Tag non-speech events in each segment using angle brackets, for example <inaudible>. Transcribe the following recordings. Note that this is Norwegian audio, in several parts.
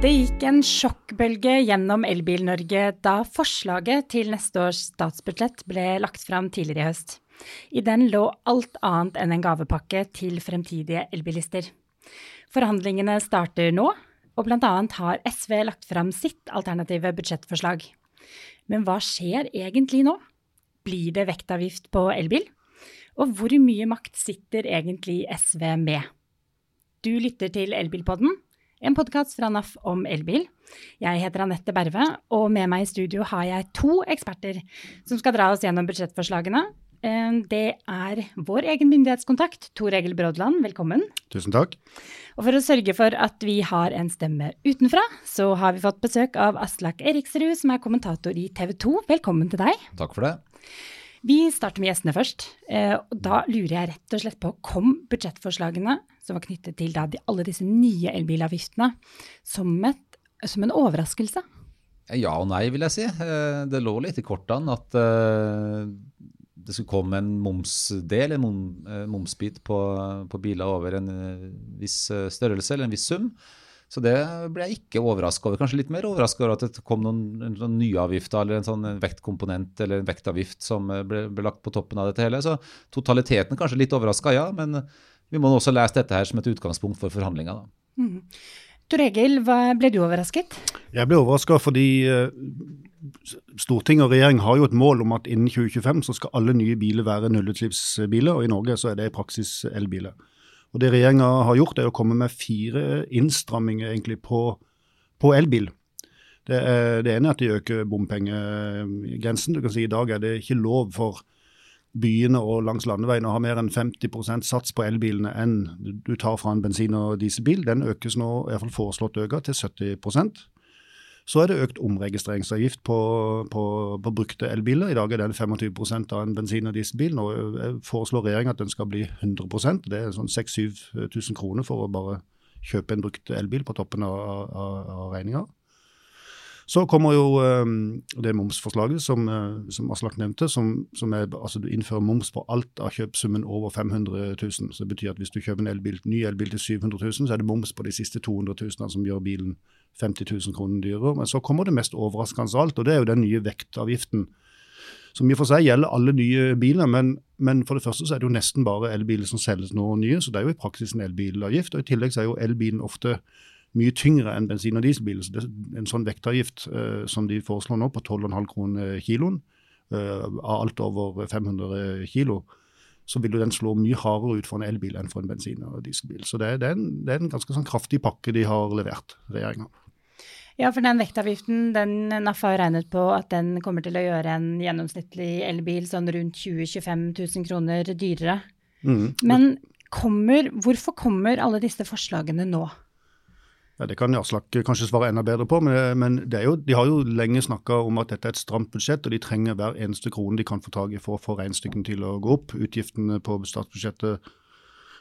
Det gikk en sjokkbølge gjennom Elbil-Norge da forslaget til neste års statsbudsjett ble lagt fram tidligere i høst. I den lå alt annet enn en gavepakke til fremtidige elbilister. Forhandlingene starter nå, og bl.a. har SV lagt fram sitt alternative budsjettforslag. Men hva skjer egentlig nå? Blir det vektavgift på elbil? Og hvor mye makt sitter egentlig SV med? Du lytter til Elbilpodden en podkast fra NAF om elbil. Jeg heter Anette Berve, og med meg i studio har jeg to eksperter som skal dra oss gjennom budsjettforslagene. Eh, det er vår egen myndighetskontakt, Tor Egil Brådland, velkommen. Tusen takk. Og for å sørge for at vi har en stemme utenfra, så har vi fått besøk av Aslak Eriksrud, som er kommentator i TV 2. Velkommen til deg. Takk for det. Vi starter med gjestene først. Eh, da lurer jeg rett og slett på, kom budsjettforslagene som var knyttet til da, alle disse nye elbilavgiftene, som, et, som, en overraskelse? Ja og nei, vil jeg si. Eh, det lå litt i kortene at eh, det skulle komme en momsdel, en momsbit på, på biler over en viss størrelse eller en viss sum. Så det ble jeg ikke overraska over. Kanskje litt mer overraska over at det kom noen, noen nye avgifter eller en sånn vektkomponent eller en vektavgift som ble, ble, lagt på toppen av dette hele. Så totaliteten kanskje litt overraska, ja. Men vi må også lese dette her som et utgangspunkt for forhandlinger. Mm. Tor Egil, ble du overrasket? Jeg ble overraska fordi uh, Stortinget og regjeringen har jo et mål om at innen 2025 så skal alle nye biler være nullutslippsbiler, og i Norge så er det i praksis elbiler. Og Det regjeringa har gjort, er å komme med fire innstramminger egentlig på, på elbil. Det, det, ene er at de øker bompengegrensen. Du kan si I dag er det ikke lov for byene og langs landeveien å ha mer enn 50% sats på elbilene enn du tar fra en bensin- og dieselbil. Den økes nå, i hvert fall foreslått økt, til 70 så er det økt omregistreringsavgift på, på, på brukte elbiler. I dag er den 25% av en bensin- og dieselbil. Nå eh, foreslår regjeringa at den skal bli 100% Det er sånn 6000-7000 kroner for å bare kjøpe en brukt elbil på toppen av, av, av regninga. Så kommer jo um, det momsforslaget som, uh, som Aslak nevnte, som, som er, altså du innfører moms på alt av kjøpsummen over 500 000. Så det betyr at hvis du kjøper en elbil, ny elbil til 700 000, så er det moms på de siste 200 000 som gjør bilen 50 000 kroner dyrere. Men så kommer det mest overraskende alt, og det er jo den nye vektavgiften. Som i og for seg gjelder alle nye biler, men, men, for det første så er det jo nesten bare elbiler som selges nå nye, så det er jo i praksis en elbilavgift. og I tillegg så er jo elbilen ofte mye tyngre enn bensin- og dieselbiler. Så det en sånn vektavgift uh, som de foreslår nå, på 12,5 kroner kiloen, uh, av alt over 500 kilo, så vil jo den slå mye hardere ut for en elbil enn for en bensin- og dieselbil. Så det, det, er, en, det er, en, ganske sånn kraftig pakke de har levert, regjeringa. Ja, for den vektavgiften, den NAF har regnet på at den kommer til å gjøre en gjennomsnittlig elbil sånn rundt 20 000-25 000 kroner dyrere. Mm. Men kommer, hvorfor kommer alle disse forslagene nå? Ja, Det kan Aslak kanskje svare enda bedre på, men, men jo, de har jo lenge snakka om at dette er et stramt budsjett, og de trenger hver eneste krone de kan få tak i for å få regnestykkene til å gå opp. Utgiftene på statsbudsjettet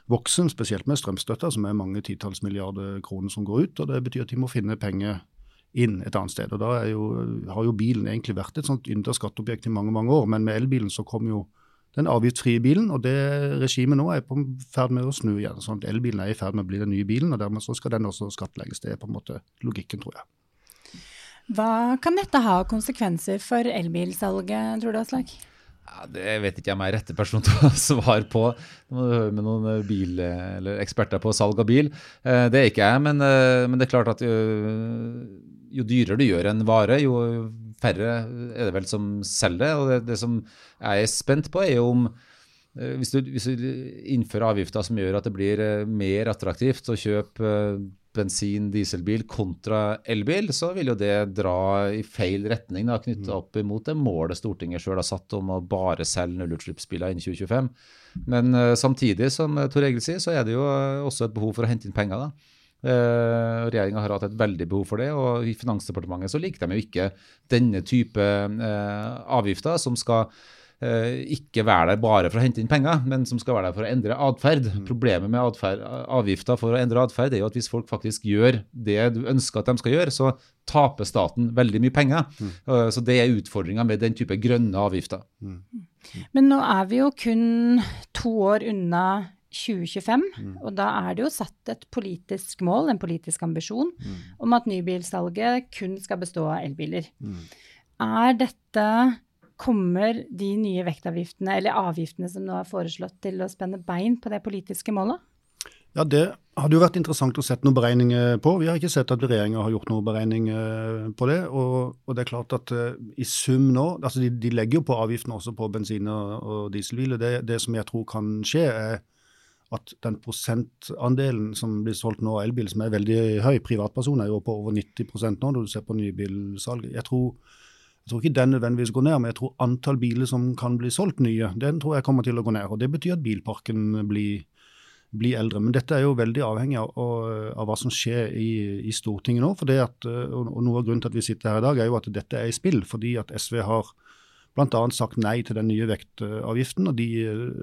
vokser, spesielt med strømstøtta, som er mange titalls milliarder kroner som går ut. og Det betyr at de må finne penger inn et annet sted. og Da jo, har jo bilen egentlig vært et sånt ynda skatteobjekt i mange mange år, men med elbilen så kom jo den avgiftsfrie bilen, og det regimet nå er på ferd med å snu igjen. sånn at Elbilen er i ferd med å bli den nye bilen, og dermed så skal den også skattlegges. Det er på en måte logikken, tror jeg. Hva kan dette ha konsekvenser for elbilsalget, tror du, Aslak? Ja, det vet ikke jeg meg rette person til å <laughs> svare på. Det må du høre med noen bil, eller eksperter på salg av bil. Eh, det er ikke jeg, men, eh, men det er klart at jo, jo dyrere du gjør en vare, jo færre er det vel som selger. Og det, det som jeg er spent på, er jo om eh, hvis du, hvis du, innfører avgifter som gjør at det blir eh, mer attraktivt å kjøpe eh, bensin-, dieselbil kontra elbil, så vil jo det dra i feil retning, knytta mm. opp imot det målet Stortinget sjøl har satt om å bare selge nullutslippsbiler innen 2025. Men uh, samtidig, som Tor Egil sier, så er det jo også et behov for å hente inn penger. da. Uh, Regjeringa har hatt et veldig behov for det, og i Finansdepartementet så liker de jo ikke denne type uh, avgifter som skal ikke være der bare for å hente inn penger, men som skal være der for å endre atferd. Mm. Problemet med adferd, avgifter for å endre atferd er jo at hvis folk faktisk gjør det du ønsker at de skal gjøre, så taper staten veldig mye penger. Mm. så det er utfordringa med den type grønne avgifter. Mm. Men nå er vi jo kun to år unna 2025. Og da er det jo satt et politisk mål, en politisk ambisjon, om at nybilsalget kun skal bestå av elbiler. Er dette Kommer de nye vektavgiftene, eller avgiftene som nå er foreslått, til å spenne bein på det politiske målet? Ja, Det hadde jo vært interessant å sette noen beregninger på. Vi har ikke sett at regjeringa har gjort noen beregninger på det. Og, og, det er klart at uh, i sum nå altså de, de, legger jo på avgiftene også på bensin- og dieselbiler. Det, det som jeg tror kan skje, er at den prosentandelen som blir solgt nå av elbil, som er veldig høy, privatpersoner er jo på over 90% nå når du ser på nybilsalget. Jeg tror, jeg tror ikke den nødvendigvis går ned, men jeg tror antall biler som kan bli solgt nye, den tror jeg kommer til å gå ned. og Det betyr at bilparken blir, blir eldre. Men dette er jo veldig avhengig av, av hva som skjer i, i Stortinget nå. for det at, og Noe av grunnen til at vi sitter her i dag, er jo at dette er i spill. Fordi at SV har bl.a. sagt nei til den nye vektavgiften. Og, de,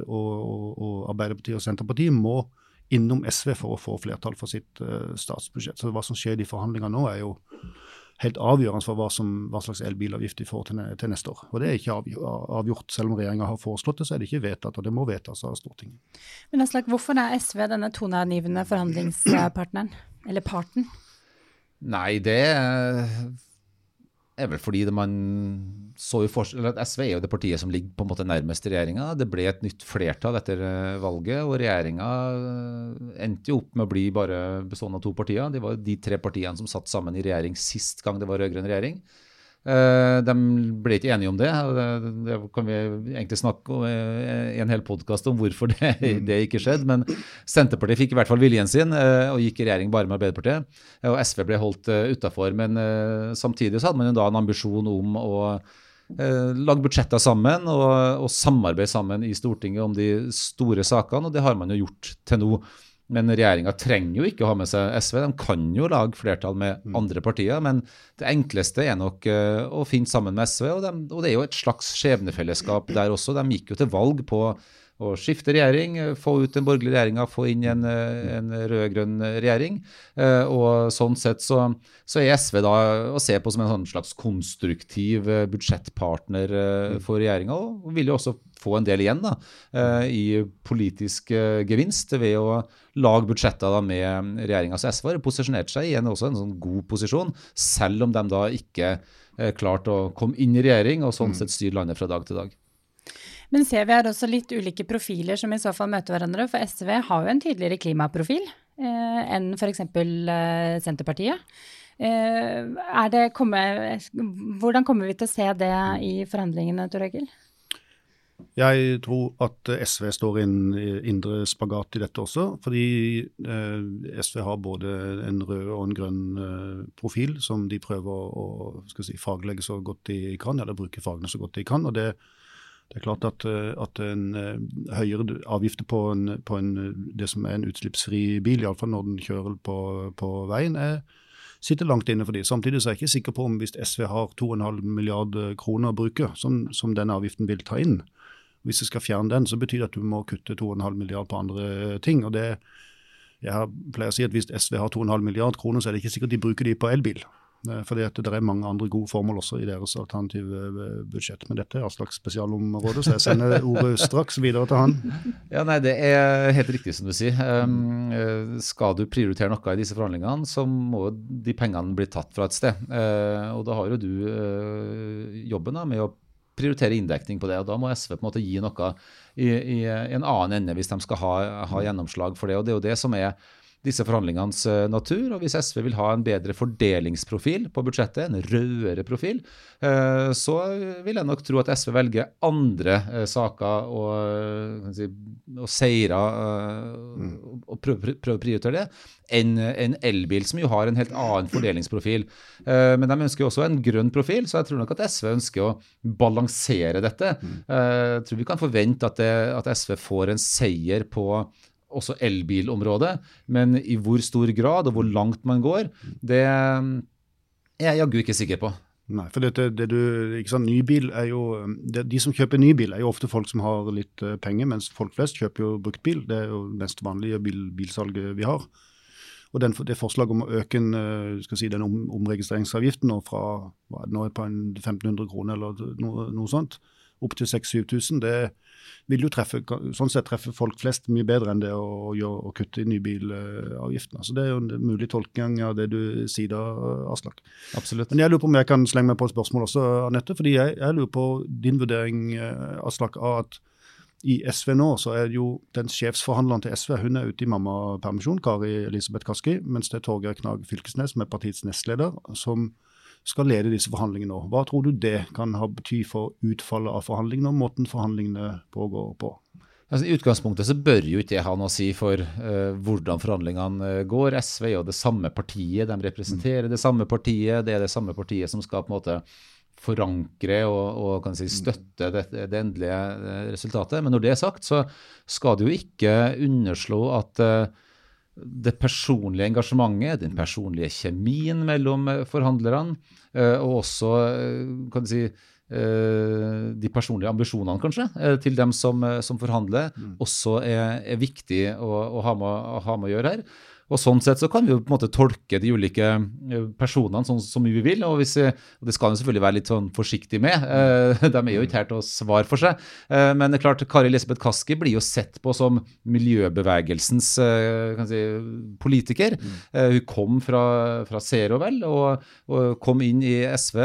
og, og, og, Arbeiderpartiet og Senterpartiet må innom SV for å få flertall for sitt uh, statsbudsjett. Så hva som skjer i de forhandlingene nå, er jo helt avgjørende for hva, som, hva slags elbilavgift vi får til, til, neste år. Og Det er ikke avgjort. Selv om regjeringa har foreslått det, så er det ikke vedtatt, og det må vedtas av Stortinget. Men Aslak, Hvorfor er SV denne toneangivende forhandlingspartneren, eller parten? Nei, det er vel fordi man så jo for, eller SV er jo det partiet som ligger på en måte nærmest regjeringa. Det ble et nytt flertall etter eh, valget, og regjeringa eh, endte jo opp med å bli bare bestående av to partier. Det var de tre partiene som satt sammen i regjering sist gang det var rød-grønn regjering. Eh, de ble ikke enige om det. Det kan vi egentlig snakke om eh, i en hel podkast om hvorfor det, <laughs> mm. det, ikke skjedde. Men Senterpartiet fikk i hvert fall viljen sin eh, og gikk i regjering bare med Arbeiderpartiet. Og SV ble holdt utafor. Men samtidig så hadde man da en ambisjon om å lage budsjetter sammen og, og samarbeide sammen i Stortinget om de store sakene, og det har man jo gjort til nå. Men regjeringa trenger jo ikke å ha med seg SV. De kan jo lage flertall med mm. andre partier. Men det enkleste er nok uh, å finne sammen med SV. Og, de, og, det er jo et slags skjebnefellesskap der også. De gikk jo til valg på å skifte regjering, få ut den borgerlige regjeringa, få inn en, en rød-grønn regjering. Uh, og sånn sett så, så, er SV da å se på som en sånn slags konstruktiv uh, budsjettpartner mm. for regjeringa, og vil jo også få en del igjen da, i politisk gevinst ved å lage budsjetter da med regjeringa. Så SV har posisjonert seg i en, også en sånn god posisjon, selv om de da ikke eh, klarte å komme inn i regjering og sånn mm. sett styre landet fra dag til dag. Men ser vi her også litt ulike profiler som i så fall møter hverandre? For SV har jo en tydeligere klimaprofil eh, enn f.eks. Eh, Senterpartiet. Eh, kommer, hvordan kommer vi til å se det i forhandlingene, Tor Egil? Jeg tror at SV står i en indre spagat i dette også. Fordi eh, SV har både en rød og en grønn eh, profil som de prøver å si, faglegge så godt de kan, eller bruke fagene så godt de kan. og det, det er klart at, eh, at en uh, høyere avgifter på, en, på en, det som er en utslippsfri bil, iallfall når den kjører på, på veien, er, sitter langt inne for de. Samtidig så er jeg ikke sikker på om hvis SV har 2,5 milliard kroner å bruke, som, som denne avgiften vil ta inn, hvis du skal fjerne den, så betyr det at du må kutte 2,5 milliard på andre ting. og det jeg pleier å si at Hvis SV har 2,5 milliard kroner, så er det ikke sikkert de bruker de på elbil. Eh, fordi at det er mange andre gode formål også i deres alternative eh, budsjett. Men dette er slags spesialområde, så jeg sender ordet straks videre til han. Ja, nei, Det er helt riktig som du sier. Um, skal du prioritere noe i disse forhandlingene, så må de pengene bli tatt fra et sted. Og da har jo du jobben med å prioritere inndekning på det. og Da må SV på en måte gi noe i en annen ende hvis de skal ha, ha, gjennomslag for det. og Det er jo det som er disse forhandlingenes eh, natur. og Hvis SV vil ha en bedre fordelingsprofil på budsjettet, en rødere profil, eh, så vil jeg nok tro at SV velger andre eh, saker og, si, og seire mm. og prøve å prioritere det, enn en elbil, som jo har en helt annen fordelingsprofil. Men de ønsker jo også en grønn profil, så jeg tror nok at SV ønsker å balansere dette. Mm. Jeg tror vi kan forvente at, det, at SV får en seier på også elbilområdet. Men i hvor stor grad og hvor langt man går, det er jeg jaggu ikke sikker på. Nei, for dette, det du, ikke sant, nybil er jo, det, De som kjøper ny bil, er jo ofte folk som har litt uh, penger, mens folk flest kjøper jo brukt bil. Det er jo det mest vanlige bil, bilsalget vi har. Og den, det Forslaget om å øke en, uh, si, den om, omregistreringsavgiften fra hva er det nå, på en 1500 kroner eller noe, noe sånt, opptil 6000-7000, det vil jo treffe, sånn sett treffe folk flest mye bedre enn det å, å kutte i nybilavgiftene. Så Det er jo en mulig tolkning av det du sier da, Aslak. Absolutt. Men jeg lurer på om jeg kan slenge meg på et spørsmål også, Anette. fordi jeg, jeg lurer på din vurdering, eh, Aslak, av at i SV nå så er jo den sjefsforhandleren til SV hun er ute i mammapermisjon, Kari Elisabeth Kaski, mens det er Torgeir Knag Fylkesnes, som er partiets nestleder, som skal lede disse forhandlingene nå. Hva tror du det kan ha bety for utfallet av forhandlingene og måten forhandlingene pågår på? Altså, I utgangspunktet så bør jo ikke det ha noe å si for uh, hvordan forhandlingene uh, går. SV er jo det samme partiet, de representerer mm. det samme partiet. Det er det samme partiet som skal på en måte forankre og, og si, støtte det, det, endelige uh, resultatet. Men når det er sagt, så skal det jo ikke underslå at det personlige engasjementet, den personlige kjemien mellom forhandlerne, og også kan du si, Eh, de personlige ambisjonene, kanskje, eh, til dem som, eh, som forhandler, mm. også er, er viktig å, å, ha med, å, ha med, å gjøre her. Og Sånn sett så kan vi jo på en måte tolke de ulike eh, personene sånn som vi vil. Og, hvis, og det skal vi selvfølgelig være litt sånn forsiktig med. <laughs> Eh, de er jo ikke her til å svare for seg. Eh, men det er klart, Kari Elisabeth Kaski blir jo sett på som miljøbevegelsens si, politiker. Mm. Hun kom fra, fra Zero, vel, og, og, kom inn i SV.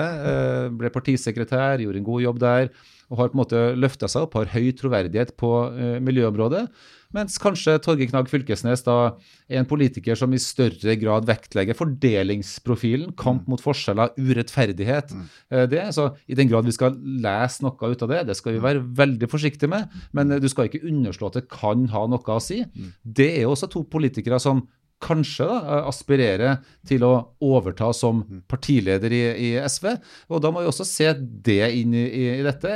Ble partisekretær, gjorde en god jobb der. Og har på en måte løfta seg opp, har høy troverdighet på miljøområdet. Mens kanskje Torgeir Knag Fylkesnes da er en politiker som i større grad vektlegger fordelingsprofilen, kamp mot forskjeller, urettferdighet. Mm. Eh, det, så I den grad vi skal lese noe ut av det, det skal vi være veldig forsiktige med. Men du skal ikke underslå at det kan ha noe å si. Mm. Det er også to politikere som kanskje da, eh, aspirere til å overta som mm. partileder i, i, SV. Og Da må vi også se det inn i, i, dette.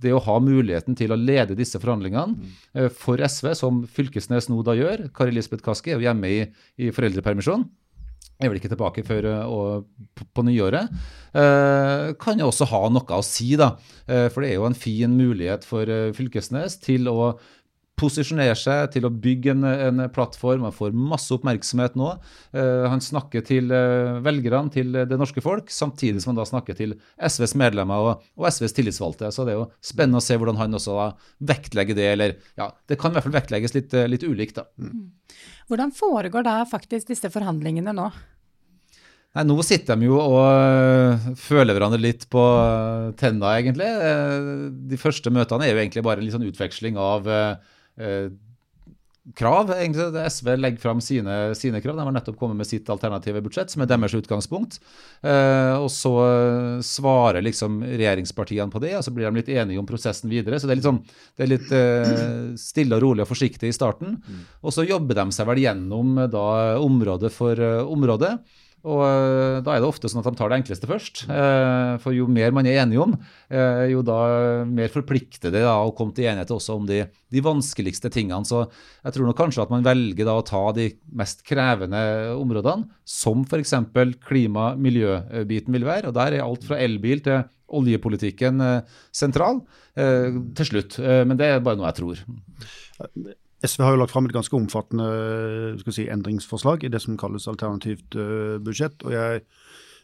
Det å ha muligheten til å lede disse forhandlingene mm. Eh, for SV, som Fylkesnes nå da gjør. Kari Lisbeth Kaski er jo hjemme i, i foreldrepermisjon. Jeg er vel ikke tilbake før eh, på nyåret. Eh, kan jo også ha noe å si, da. Eh, for det er jo en fin mulighet for Fylkesnes til å posisjonere seg til å bygge en, en plattform. Han får masse oppmerksomhet nå. Uh, han snakker til uh, velgerne, til det norske folk, samtidig som han da snakker til SVs medlemmer og, og SVs tillitsvalgte. Så det er jo spennende å se hvordan han også da vektlegger det. Eller ja, det kan i hvert fall vektlegges litt, uh, litt ulikt, da. Mm. Hvordan foregår da faktisk disse forhandlingene nå? Nei, Nå sitter de jo og føler hverandre litt på tenna, egentlig. De første møtene er jo egentlig bare en litt sånn utveksling av Eh, krav. Egentlig, SV legger fram sine, sine, krav. De har nettopp kommet med sitt alternative budsjett, som er deres utgangspunkt. Eh, og så svarer liksom regjeringspartiene på det, og så blir de litt enige om prosessen videre. Så det er litt, sånn, det er litt eh, stille og rolig og forsiktig i starten. Mm. Og så jobber de seg vel gjennom da, område for område. Og eh, Da er det ofte sånn at de tar det enkleste først. Eh, for jo mer man er enige om, eh, jo da mer forplikter det da å komme til enighet også om de, de, vanskeligste tingene. Så jeg tror nok kanskje at man velger da å ta de mest krevende områdene, som f.eks. klima-miljøbiten vil være. Og Der er alt fra elbil til oljepolitikken sentral til slutt. Men det er bare noe jeg tror. SV har jo lagt fram et ganske omfattende si, endringsforslag i det som kalles alternativt uh, budsjett. og jeg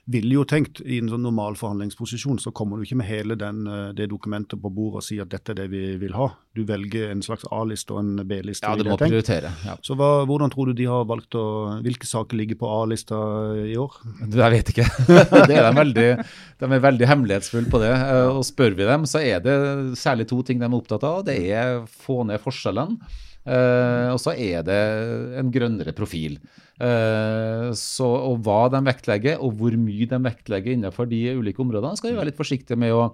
ville jo tenkt i en sånn normal forhandlingsposisjon så kommer du ikke med hele den, uh, det dokumentet på bordet og sier at dette er det vi vil ha. Du velger en slags A-liste og en B-liste. Ja, du må prioritere. Ja. Så hva, hvordan tror du de har valgt å Hvilke saker ligger på A-lista i år? Jeg vet ikke. <laughs> det er de, veldig, de er veldig hemmelighetsfulle på det. Eh, og spør vi dem, så er det særlig to ting de er opptatt av. Det er få ned forskjellene. Uh, og så er det en grønnere profil. Uh, så, og hva de vektlegger, og hvor mye de vektlegger innenfor de ulike områdene, skal vi være litt forsiktige med å,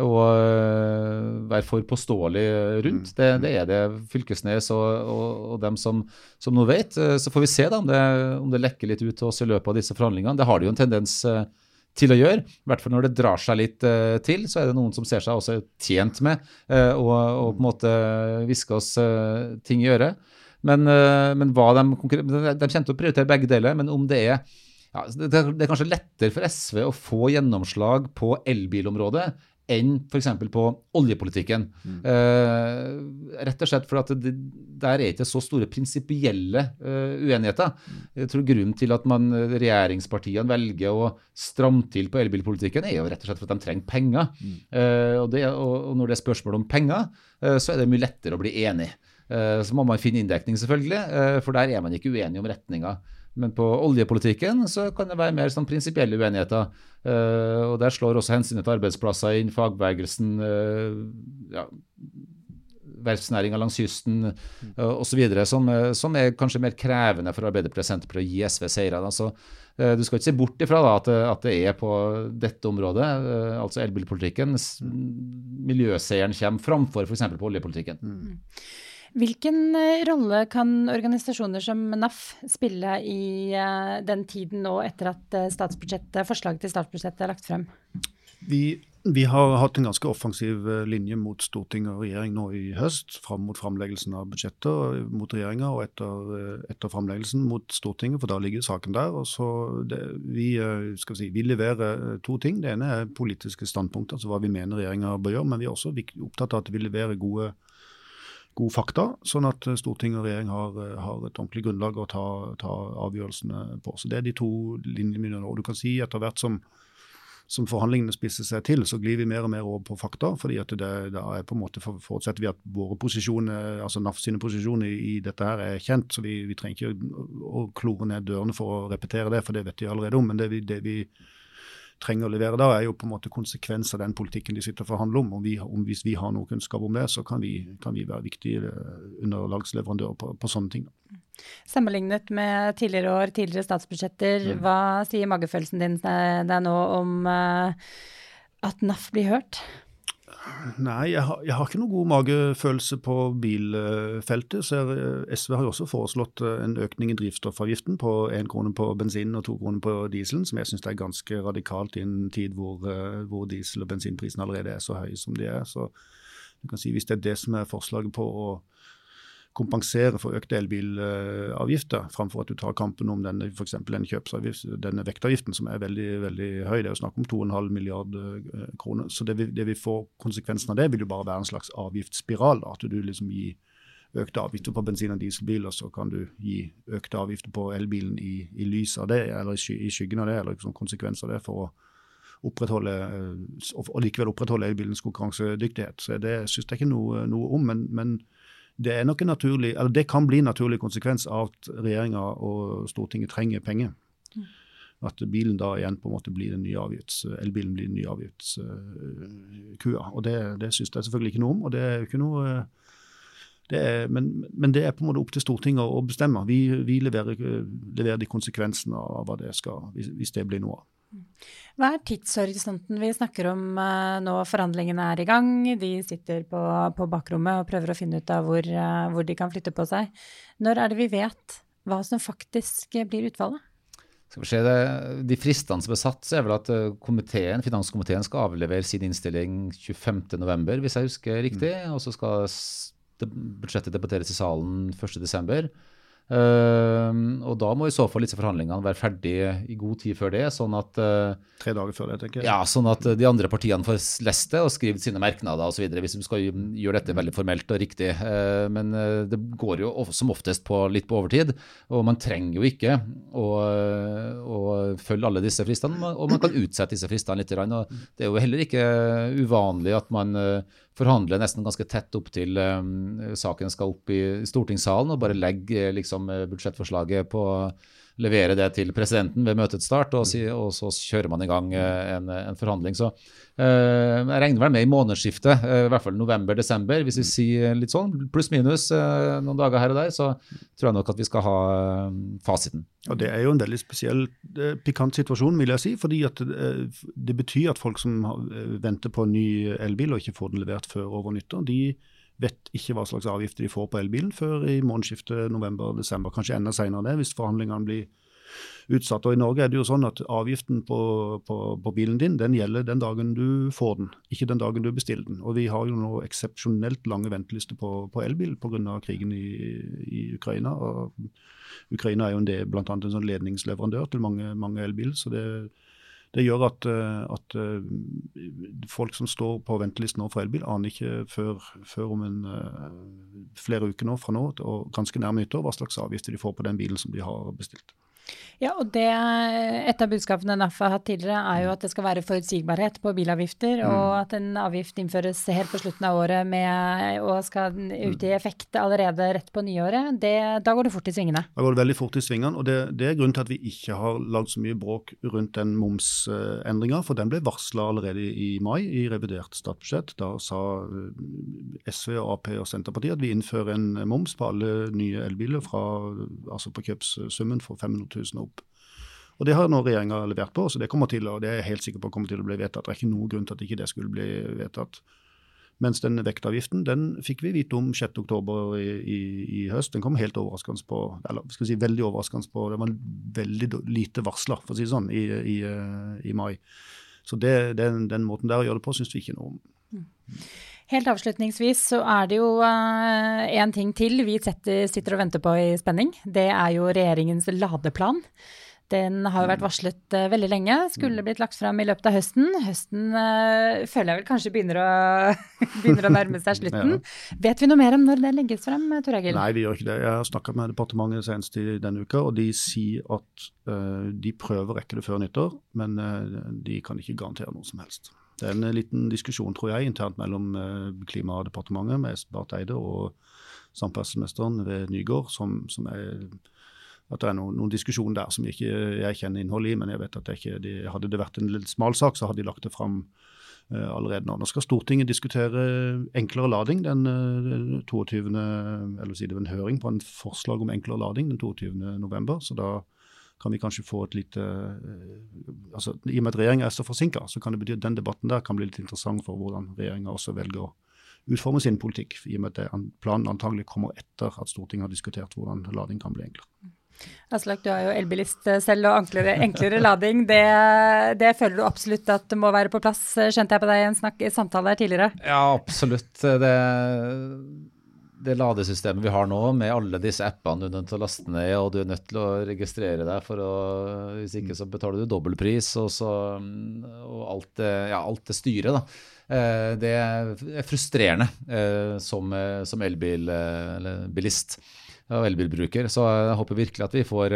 å uh, være for påståelig rundt. Det, det, er det Fylkesnes og, og, og dem som, som nå vet. så får vi se da om det, om det, lekker litt ut til oss i løpet av disse forhandlingene. Det har det jo en tendens uh, til å gjøre. I hvert fall når det drar seg litt uh, til, så er det noen som ser seg også tjent med uh, å, å, på en måte hviske oss uh, ting i øret. Men, men hva de, de kjente å prioritere begge deler. Men om det er ja, det, er kanskje lettere for SV å få gjennomslag på elbilområdet enn f.eks. på oljepolitikken. Mm. Eh, rett og slett fordi det, der er ikke så store prinsipielle eh, uenigheter. Mm. Jeg tror Grunnen til at man, regjeringspartiene velger å stramme til på elbilpolitikken, er jo rett og slett for at de trenger penger. Mm. Eh, og, det, og, og, når det er spørsmål om penger, uh, så er det mye lettere å bli enig. så må man finne inndekning, selvfølgelig, for der er man ikke uenig om retninga. Men på oljepolitikken så kan det være mer sånn prinsipielle uenigheter. Uh, og Der slår også hensynet til arbeidsplasser inn, fagbevegelsen, uh, ja, verftsnæringa langs kysten uh, osv., som, som er kanskje mer krevende for Arbeiderpartiet og Senterpartiet å gi SV seire. Altså, uh, du skal ikke se bort ifra da, at, at, det er på dette området, uh, altså elbilpolitikken, miljøseieren kommer framfor f.eks. på oljepolitikken. Mm. Hvilken eh, rolle kan organisasjoner som NAF spille i eh, den tiden nå etter at eh, forslaget til statsbudsjettet er lagt frem? Vi, vi, har hatt en ganske offensiv linje mot storting og regjering nå i høst. Fram mot framleggelsen av budsjettet mot regjeringa og etter, etter framleggelsen mot Stortinget, for da ligger saken der. det, vi, si, vi, leverer to ting. Det ene er politiske standpunkter, altså hva vi mener regjeringa bør gjøre. Men vi er også opptatt av at vi leverer gode gode fakta, sånn at eh, storting og regjering har, eh, har et ordentlig grunnlag å ta, ta, avgjørelsene på. Så Det er de to linjene. Og du kan si etter hvert som, som forhandlingene spisser seg til, så glir vi mer og mer over på fakta. fordi at det, det er på en måte forutsetter vi at våre posisjoner, altså NAF sine posisjoner i, dette her er kjent. Så vi, vi trenger ikke å, klore ned dørene for å repetere det, for det vet vi allerede om. Men det vi, det vi trenger å levere da, er jo på en måte konsekvens av den politikken de sitter og forhandler om. om, vi, om hvis vi har noe kunnskap om det, så kan vi, kan vi være viktige eh, underlagsleverandører på, på, sånne ting. Sammenlignet med tidligere år, tidligere statsbudsjetter, mm. hva sier magefølelsen din deg nå om uh, at NAF blir hørt? Nei, jeg har, jeg har, ikke noe god magefølelse på bilfeltet. så jeg, SV har jo også foreslått eh, en økning i drivstoffavgiften på én krone på bensin og to kroner på dieselen, som jeg syns er ganske radikalt i en tid hvor, eh, hvor diesel- og bensinprisen allerede er så høye som de er. Så du kan si Hvis det er det som er forslaget på å kompensere for økte elbilavgifter, framfor at du tar kampen om denne, for denne, denne vektavgiften, som er veldig veldig høy. Det er jo snakk om 2,5 mrd. eh, kroner. Så det vi, får Konsekvensen av det vil jo bare være en slags avgiftsspiral. At du liksom gir økte avgifter på bensin- og dieselbiler, så kan du gi økte avgifter på elbilen i, i lys av det, eller i, skyggen av det, eller som konsekvens av det. for å opprettholde, eh, og likevel opprettholde elbilens konkurransedyktighet. Så Det syns jeg ikke noe, noe om. men, men det, naturlig, eller det kan bli en naturlig konsekvens av at regjeringa og Stortinget trenger penger. Mm. At bilen da igjen på en måte blir den nye avgifts, elbilen blir den nye avgiftskua. og Det, det syns jeg selvfølgelig ikke noe om. og det er jo ikke noe det er, men, men, det er på en måte opp til Stortinget å bestemme. Vi, vi leverer, leverer, de konsekvensene av hva det skal, hvis, hvis det blir noe av. Hva er tidshorisonten vi snakker om uh, nå? Forhandlingene er i gang. De sitter på, på bakrommet og prøver å finne ut av hvor, uh, hvor, de kan flytte på seg. Når er det vi vet hva som faktisk blir utfallet? Skal vi se, det, De fristene som er satt, så er vel at eh, komiteen, finanskomiteen skal avlevere sin innstilling 25.11., hvis jeg husker riktig. Mm. Og så skal budsjettet debatteres i salen 1.12. Uh, og da må i så fall disse forhandlingene være ferdige i god tid før det. sånn at uh, Tre dager før det, tenker jeg. Ja, sånn at de andre partiene får lest det og skrevet sine merknader osv. Hvis de skal gjøre dette veldig formelt og riktig. Uh, men det går jo som oftest på litt på overtid. Og man trenger jo ikke å, å følge alle disse fristene. Og man kan utsette disse fristene litt. Og det er jo heller ikke uvanlig at man forhandler nesten ganske tett opp til um, saken skal opp i stortingssalen, og bare legger liksom, budsjettforslaget på levere det til presidenten ved møtets start, og, si, og så kjører man i gang eh, en, en forhandling. Så uh, jeg regner vel med i månedsskiftet, uh, i hvert fall november-desember, hvis vi sier litt sånn, pluss-minus uh, noen dager her og der, så tror jeg nok at vi skal ha fasiten. Og Det er jo en veldig spesiell, pikant situasjon, vil jeg si. fordi at det betyr at folk som venter på en ny elbil og ikke får den levert før over nyttår, de vet ikke hva slags avgifter de får på elbilen før i månedsskiftet november-desember. Kanskje enda senere det, hvis forhandlingene blir utsatt. Og I Norge er det jo sånn at avgiften på, på, på, bilen din den gjelder den dagen du får den, ikke den dagen du bestiller den. Og Vi har jo nå eksepsjonelt lange ventelister på, på elbil pga. krigen i, i, Ukraina. og Ukraina er jo en del, blant annet en sånn ledningsleverandør til mange, mange elbiler. så det Det gjør at, at folk som står på ventelisten nå for elbil, aner ikke før, før om en, flere uker nå fra nå, og ganske nærme nyttår, hva slags avgifter de får på den bilen som de har bestilt. Ja, og det, Et av budskapene NAF har hatt tidligere, er jo at det skal være forutsigbarhet på bilavgifter, mm. og at en avgift innføres helt på slutten av året med, og skal ut i effekt allerede rett på nyåret. Det, da går det fort i svingene. Da går det veldig fort i svingene, og det, det er grunnen til at vi ikke har lagd så mye bråk rundt den momsendringa, for den ble varsla allerede i mai i revidert statsbudsjett. Da sa eh, SV, Ap og Senterpartiet at vi innfører en moms på alle nye elbiler fra, altså på kjøpssummen for 500 000 opp. Og Det har nå regjeringa levert på, så det kommer til, og det er jeg helt sikker på kommer til å bli vedtatt. Det er ikke noen grunn til at ikke det skulle bli vedtatt. Mens den vektavgiften den fikk vi vite om 6.10 i, i, i høst. Den kom helt overraskende på, eller skal vi si veldig overraskende på, det var veldig lite varsler for å si det sånn, i, i, i mai. Så det, den, den, måten der å gjøre det på syns vi ikke noe om. Mm. Helt avslutningsvis så er det jo én uh, ting til vi setter, sitter og venter på i spenning. Det er jo regjeringens ladeplan. Den har jo vært mm. varslet uh, veldig lenge. Skulle mm. blitt lagt fram i løpet av høsten. Høsten uh, føler jeg vel kanskje begynner å, <laughs> begynner å nærme seg slutten. ja. Vet vi noe mer om når det legges frem, Tor Egil? Nei, vi gjør ikke det. Jeg har snakka med departementet senest i denne uka, og de sier at de prøver å rekke det før nyttår, men de kan ikke garantere noe som helst. Det er en liten diskusjon, tror jeg, internt mellom eh, Klimadepartementet med Barth Eide og samferdselsministeren ved Nygård, som, som er at det er noen, noen diskusjon der som jeg ikke jeg kjenner innholdet i. Men jeg vet at ikke, de, hadde det vært en litt smal sak, så hadde de lagt det fram uh, allerede nå. Nå skal Stortinget diskutere enklere lading den uh, 22. Eller si det var en høring på en forslag om enklere lading den 22.11. Så da kan vi kanskje få et lite eh, altså I og med at regjeringa er så forsinka, så kan det bety at den debatten der kan bli litt interessant for hvordan regjeringa også velger å utforme sin politikk, i og med at planen antagelig kommer etter at Stortinget har diskutert hvordan lading kan bli enklere. Aslak, du er jo elbilist selv, og enklere, enklere lading, det, det, føler du absolutt at det må være på plass, skjønte jeg på deg i en snakk, samtale her tidligere? Ja, absolutt. Det det ladesystemet vi har nå, med alle disse appene du er nødt til å laste ned, og du er nødt til å registrere deg, for å, hvis ikke så betaler du dobbeltpris, og, så, og alt, det, ja, det styret, da. Eh, det er frustrerende eh, som, som elbilist og elbilbruker. Så jeg håper virkelig at vi får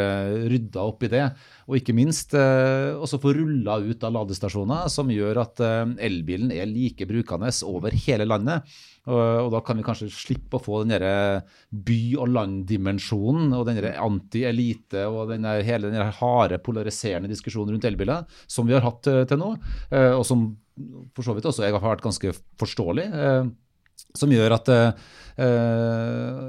rydda opp i det. Og ikke minst også få rulla ut av ladestasjoner som gjør at elbilen er like brukende over hele landet. Og, da kan vi kanskje slippe å få den der by- og land-dimensjonen og den anti-elite og den der, hele den harde, polariserende diskusjonen rundt elbiler som vi har hatt til, nå, eh, og som for så vidt også jeg har vært ganske forståelig. Eh, som gjør at uh,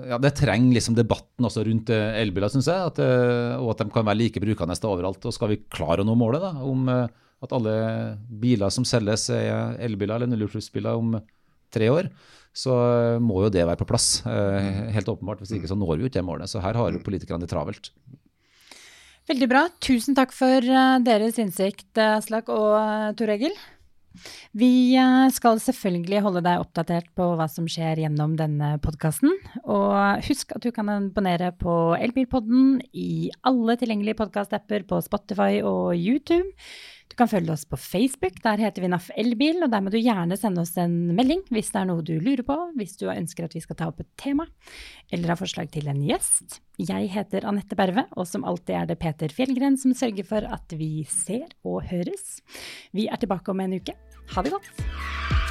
ja, det trenger liksom debatten også rundt elbiler, syns jeg. At, uh, og at de kan være like brukende overalt. Og skal vi klare å nå målet da, om at alle biler som selges er elbiler eller nullutslippsbiler om tre år, så må jo det være på plass. Eh, helt åpenbart. Hvis ikke så når vi jo ikke det målet. Så her har jo politikerne det travelt. Veldig bra. Tusen takk for eh, deres innsikt, eh, Aslak og Tor Egil. Vi skal selvfølgelig holde deg oppdatert på hva som skjer gjennom denne podkasten. Og husk at du kan abonnere på Elbilpodden i alle tilgjengelige podkastapper på Spotify og YouTube. Du kan følge oss på Facebook, der heter vi NAF Elbil, og der må du gjerne sende oss en melding hvis det er noe du lurer på, hvis du ønsker at vi skal ta opp et tema, eller har forslag til en gjest. Jeg heter Anette Berve, og som alltid er det Peter Fjellgren som sørger for at vi ser og høres. Vi er tilbake om en uke. Ha det godt!